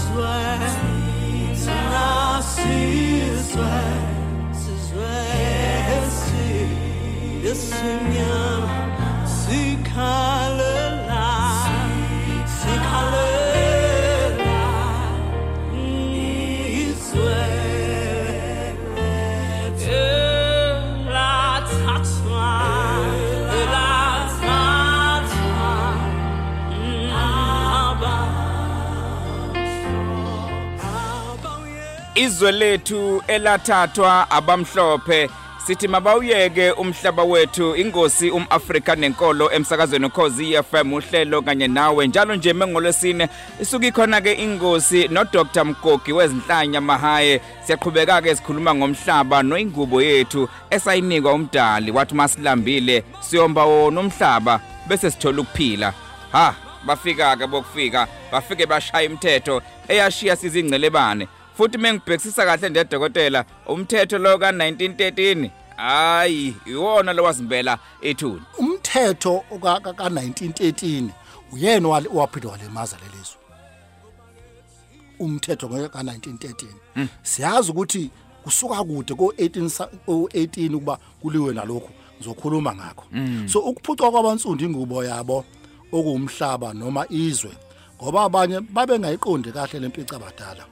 帅，那是帅，是帅，是的生命。Izwe lethu elathathwa abamhlophe. Sithi mabawuyeke umhlaba wethu ingosi umAfrika nenkolo emsakazweni ukhozi FM uhlelo kanye nawe. Njalo nje mengolosine isuka ikhona ke ingosi no Dr Mgogi wezinhlanya mahaye. Siyaqhubeka ke sikhuluma ngomhlaba noingubo yethu esayinikwa umdali. Wathi masilambile siyomba wona umhlaba bese sithola ukuphila. Ha bafika ke bokufika bafike bashaya imithetho eyashiya sizingcelebane. Futhi mengibhekisisa kahle ndedokotela umthetho lo ka1913 hayi iwona lo wasimbela ethuni. Umthetho ka1913 uyena owaphinda walemaza lelizwe umthetho ka1913 siyazi ukuthi kusuka kude ko18 ko18 ukuba kuliwe nalokho ngizokhuluma ngakho. So ukuphucwa kwabansundu ingubo yabo okuwumhlaba noma izwe ngoba abanye babengayiqondi kahle lempica abadala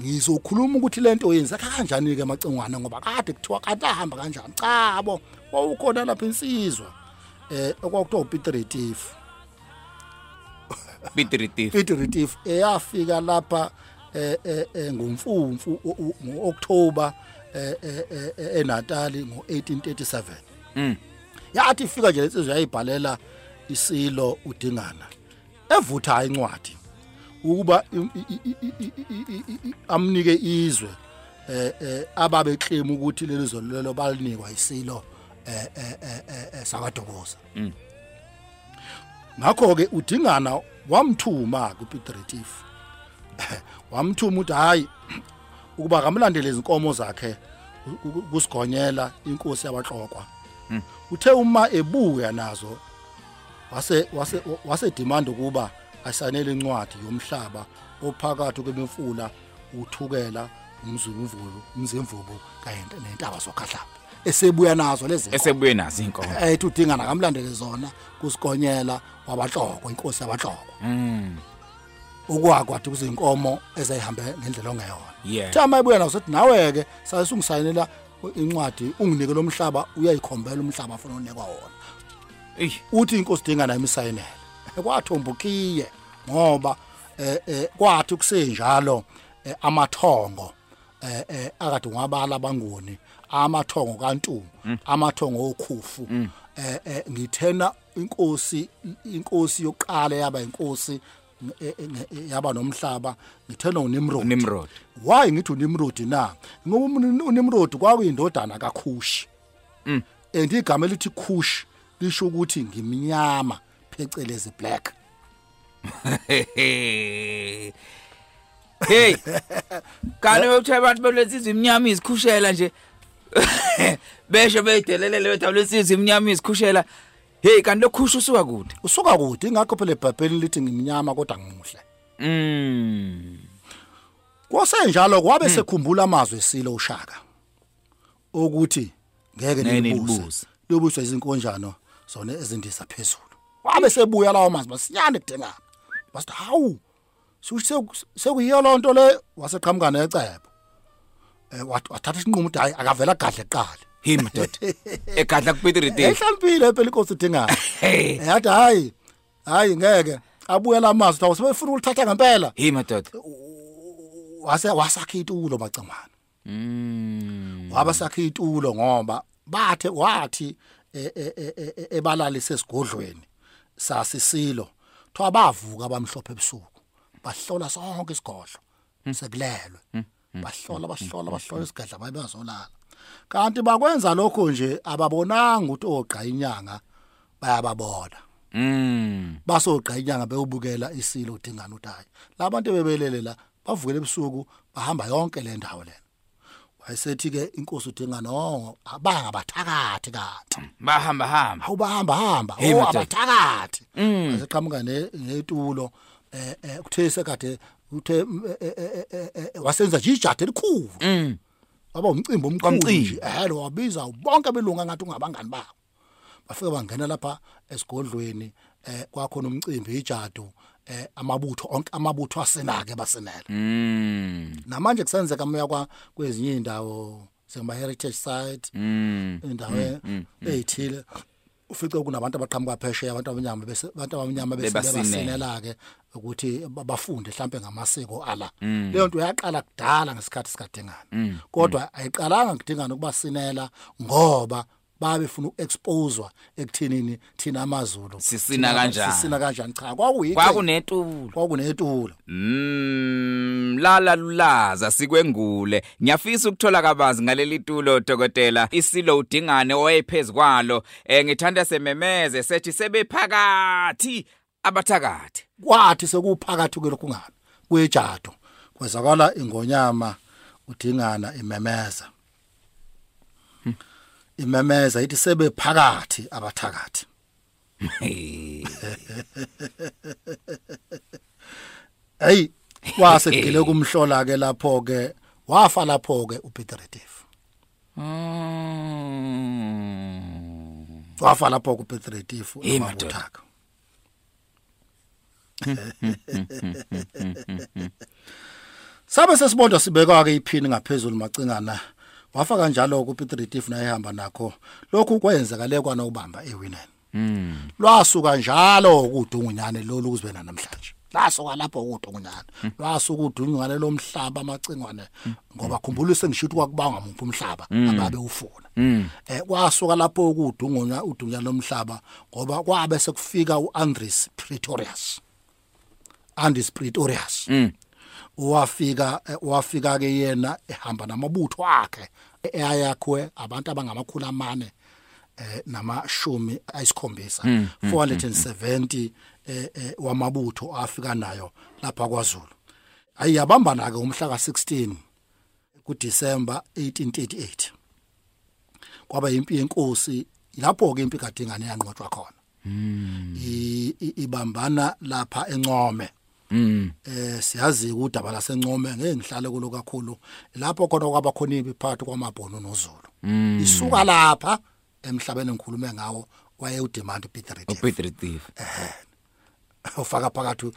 ngizokhuluma ukuthi lento yenzeka kanjani ke amacengwana ngoba kade kuthiwa kade ahamba kanjani? Cha bo wawukhona lapha insizwa. Eh okwakuthiwa uPeter Retief. Peter Retief. Peter Retief eyafika lapha eh eh ngomfumfu ngoOctober eh eNatali ngo1837 mm. Yathi ifika nje insizwa yayibhalela isilo udingana. Evutha incwadi. Ukuba amnike izwe eh eh ababe claim ukuthi leli zolo lelo balinikwa isilo eh eh sakadokoza ngakho ke udingana wamthuma kuPeter Retief wamthuma uthi hayi ukuba kamlandele izinkomo zakhe kusigonyela inkosi yabaxokwa uthe uma ebuya nazo wase wase wase demand ukuba asanele incwadi yomhlaba ophakathi kwemifula uthukela umzumvulo umzemvubu kanye nentaba zokhahlamba esebuya nazo lezi esebuye nazi inkomo ethi udingana kamlandele zona kusigonyela wabahloko inkosi yabahloko. Mm. Okwakwathi kuzinkomo ezayihambe ngendlela ongeyona. Yeah. Thama ebuya nazo sethi nawe ke sayisungisayinela incwadi unginike lo mhlaba uyayikhombela umhlaba afuna unikwa wona. Ey, uthi inkosi dingana imisayinele kwathomba ukhiye ngoba eh eh kwathi kusenjalo eh, amathongo eh eh akade ngwabala bangoni amathongo kantu amathongo okhufu. Eh eh ngithena inkosi inkosi yokuqala yaba inkosi yaba nomhlaba ngithena uNimrod Nimrod why ngithi uNimrod na? Ngoba uNimrod kwakuyindodana kaKhushi. Mm. and igama elithi Kush lisho ukuthi ngimnyama. Phecelezi black. Hey kani uthi abantu belesizwe iminyama izikhushela nje? Besho beyidelelele bethu lesizwe iminyama izikhushela hey kanti lokhusha usuka kude? Usuka kude ingakho phela eBhayibheli lithi ngimnyama kodwa ngimuhle. Mm kwasenjalo kwabe sekhumbula amazwi esilo ushaka ukuthi ngeke nilibuse lobuswa izinkonjano zona ezindisa phezulu. Wabe sebuya lawo mazwi basiyane kudengana basithi hawu sekuyiyo lonto le waseqhamuka necebo. Eh wath- wathatha isinqumo ukuthi hayi akavela gadle qala hey madoda egadla kuPeter Retief ehlaliphile phela inkosi dingana hey. Yathi hayi hayi ngeke. Abuye lamazwi thawo sebefuna ukulithatha ngempela. Hey madoda wase wasakha itulo macamana mm waba sakha itulo ngoba bathe wathi e- e- sasisilo. Thoba bavuka abamhlophe ebusuku bahlola sonke isigodlo sekulelwe. Bahlola bahlola bahlola isigadla bayibazolala kanti bakwenza lokho nje ababonanga ukuthi oqa inyanga bayababona. Mm basoqa inyanga bewubukela isilo udingana udayi. Labantu bebelele la bavukela ebusuku bahamba yonke le ndawo lena. Wayesethi ke inkosi udinga no abanga bathakathi kanti bahamba hamba awubahamba hamba Hey, oh madoda. abathakathi Mm. waseqhamuka ne- ngetulo eh eh kuthe sekade uthe mm, eh, eh, eh, eh, eh, wasenza nje ijade elikhulu Mm. waba umcimbi omkhulu Kwamcimbi. nje ehlo wabiza bonke belunga ngathi ungabangani babo bafika bangena lapha esigodlweni eh kwakhona umcimbi ijadu eh amabutho onke amabutho asenake basenela Mm. namanje kusenzeka moya kwa kwezinye indawo sema heritage site Mm. indawo ezithile ufice kunabantu abaqhamuka phesheya abantu abanyama bese abantu abanyama bese Bebasinela. bebasinela ke ukuthi ba- bafunde mhlambe ngamasiko ala leyo nto yaqala kudala ngesikhathi sikadingana kodwa ayiqalanga kudingana ukuba sinela ngoba babe funa ukuexposewa ekuthenini thina amazulu Sisina kanjani? sisina kanjani cha kwakuyi Kwakunetulo. kwakunetulo Mm, lala lulaza sikwengule. Ngiyafisa ukuthola kabanzi ngaleli tulo dokotela. Isilo udingane owayephezkwalo. Eh ngithanda sememeze sethi sebephakathi abathakathi. kwathi sekuphakathi kwelokungana kwejado kwezakala ingonyama udingana imemeza imemeza ithi sebe phakathi abathakathi. Hey kwase kugile kumhlola ke lapho ke wafa lapho ke uPeter Retief. Mm. wafa lapho ku Peter Retief umabuthaka Sabe sesibonda sibekwa ke iphini ngaphezulu macingana. Wafa kanjalo ku Peter Retief naye ehamba nakho. Lokhu kwenzekale kwana ubamba ewinene Mm. lwasuka njalo ukudungunyane lolu ukuzibena namhlanje. Lasuka lapho ukudungunyane lwasuka udungunyane lomhlaba amacingwane. Ngoba khumbula sengishithi kwakubanga umuntu umhlaba ababe ufuna. Eh kwasuka lapho ukudungunya udungunyane lomhlaba ngoba kwabe sekufika uAndres Pretorius. Andres Pretorius. Mm. Wafika eh, wafika ke yena ehamba namabutho akhe eyayakhwe abantu abangamakhulu amane eh namashumi ayisikhombisa 470 eh eh, wamabutho afika nayo lapha kwaZulu. Ayiyabambana ke umhla ka16 kuDisemba 1838 kwaba impi yenkosi lapho ke impi kadingane yanqotshwa khona. I- ibambana lapha encome. Eh siyazi udaba lasencome ngeke ngihlale kulo kakhulu. Lapho khona kwaba khona impi phakathi kwamabhono noZulu. Isuka lapha emhlabeni engikhulume ngawo waye udemand Peter Retief uPeter Thief. ufaka phakathi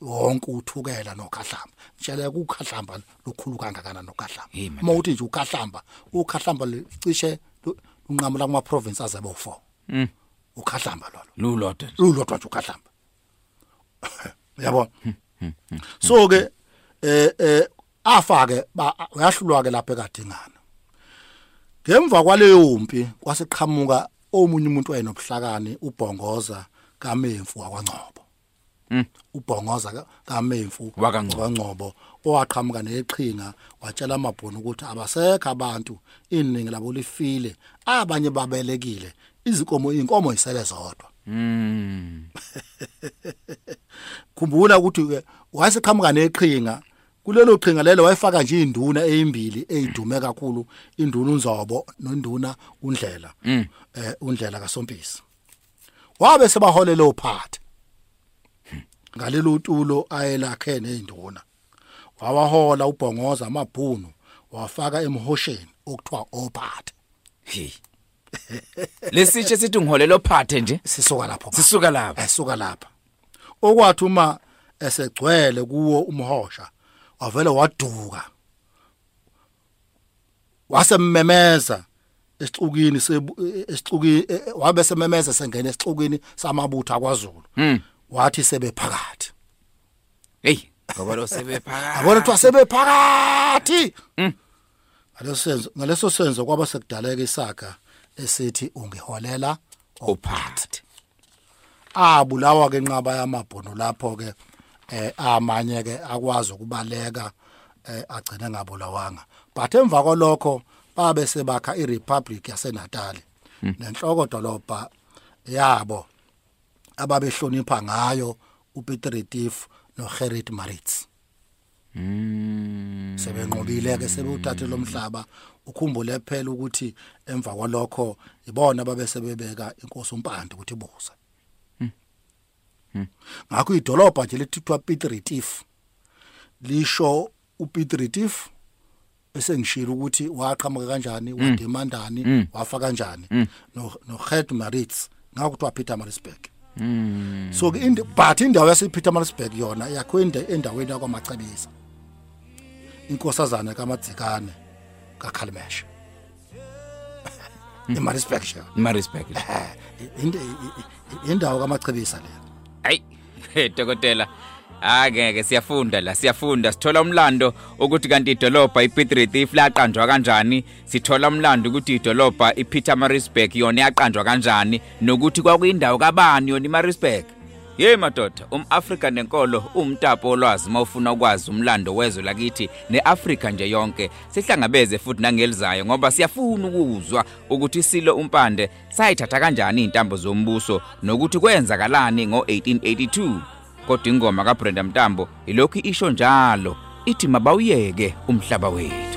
wonke uthukela nokhahlamba. Tshela ukukhahlamba lokhulu kangakanani nokhahlamba? Uma uthi nje ukhahlamba ukhahlamba licishe lunqamula kuma province azabe u4 Mm. ukhahlamba lolo. Lulodwa. lulodwa nje ukhahlamba. Yabona so ke eh eh afake uyahlulwa ke lapha ekadingana. Ngemva kwaleyo mpi kwaseqhamuka omunye umuntu wayenobuhlakani ubhongoza kaMemfu wakwaNcobo Mm. ubhongoza ka- kaMemfu wakwaNcobo owaqhamuka neqhinga watshela amabhunu ukuthi abasekho abantu iningi labo lifile abanye babelekile izinkomo inkomo isele zodwa. Mm. Khumbula ukuthi wayeseqhamuka neqhinga kulelo qhinga lelo wayefaka nje induna ezimbili ezidume kakhulu induna unzobo nonduna undlela Mm. eh undlela kaSompisi wabe sebaholela ophathe ngalelo tulo ayelakhe nezinduna wawahola ubhongoza amabhunu wafaka emhosheni okuthiwa ophathe Hey. Lesitshe sithi ngiholela ophathe nje. sisuka lapho Sisuka lapha. esuka lapha okwathi uma esegcwele kuwo umhosha wavele waduka wasememeza esixukini esixukini wabe sememeza sengena esixukini samabutho akwaZulu Mm. wathi sebephakathi Hey, ngoba lo sebephakathi. yabona ukuthi wasebephakathi ngaleso senzo ngaleso senzo kwaba sekudaleka isaga esithi ungiholela ophathe. Abulawa ke nqaba yamabhono lapho ke eh amanye ke akwazi ukubaleka eh agcine ngabulawanga but emva kolokho babe sebakha iRepublic yaseNatal nenhloko dolobha yabo ababehlonipha ngayo uPeter Retief noGerrit Maritz. Mm. sebenqobile ke sebewuthathe lomhlaba ukhumbule phela ukuthi emva kwalokho ibona babe sebebeka inkosi umpande ukuthi ibusa ngakho idolobha nje lethithwa Piet Retief. Lisho uPiet Retief esengishilo ukuthi waqhamuka kanjani wademandani wafa kanjani. No no Gert Maritz ngakuthi waPeter Maritzburg. So but indawo yasePeter Maritzburg yona yakwenda endaweni yakwamacebisa inkosazana kaMadzikane kaKhalmesh eMaritzburg Maritzburg indawo kamacebisa leyo hayi he, dokotela. Akeke siyafunda la siyafunda. Sithola umlando ukuthi kanti idolobha iPiet Retief laqanjwa kanjani? Sithola umlando ukuthi idolobha iPeter Maritzburg yona yaqanjwa kanjani? Nokuthi kwakuyindawo kabani yona iMaritzburg? Ye madoda, umAfrika nenkolo umtapo olwazi mawufuna ukwazi umlando wezwe lakithi neAfrika nje yonke. Sihlangabeze futhi nangelizayo ngoba siyafuna ukuzwa ukuthi isilo umpande sayithatha kanjani intambo zombuso nokuthi kwenzakalani ngo1882. Kodwa ingoma kaBrenda Mtambo ilokhu isho njalo, ithi mabawuyeke umhlaba wethu.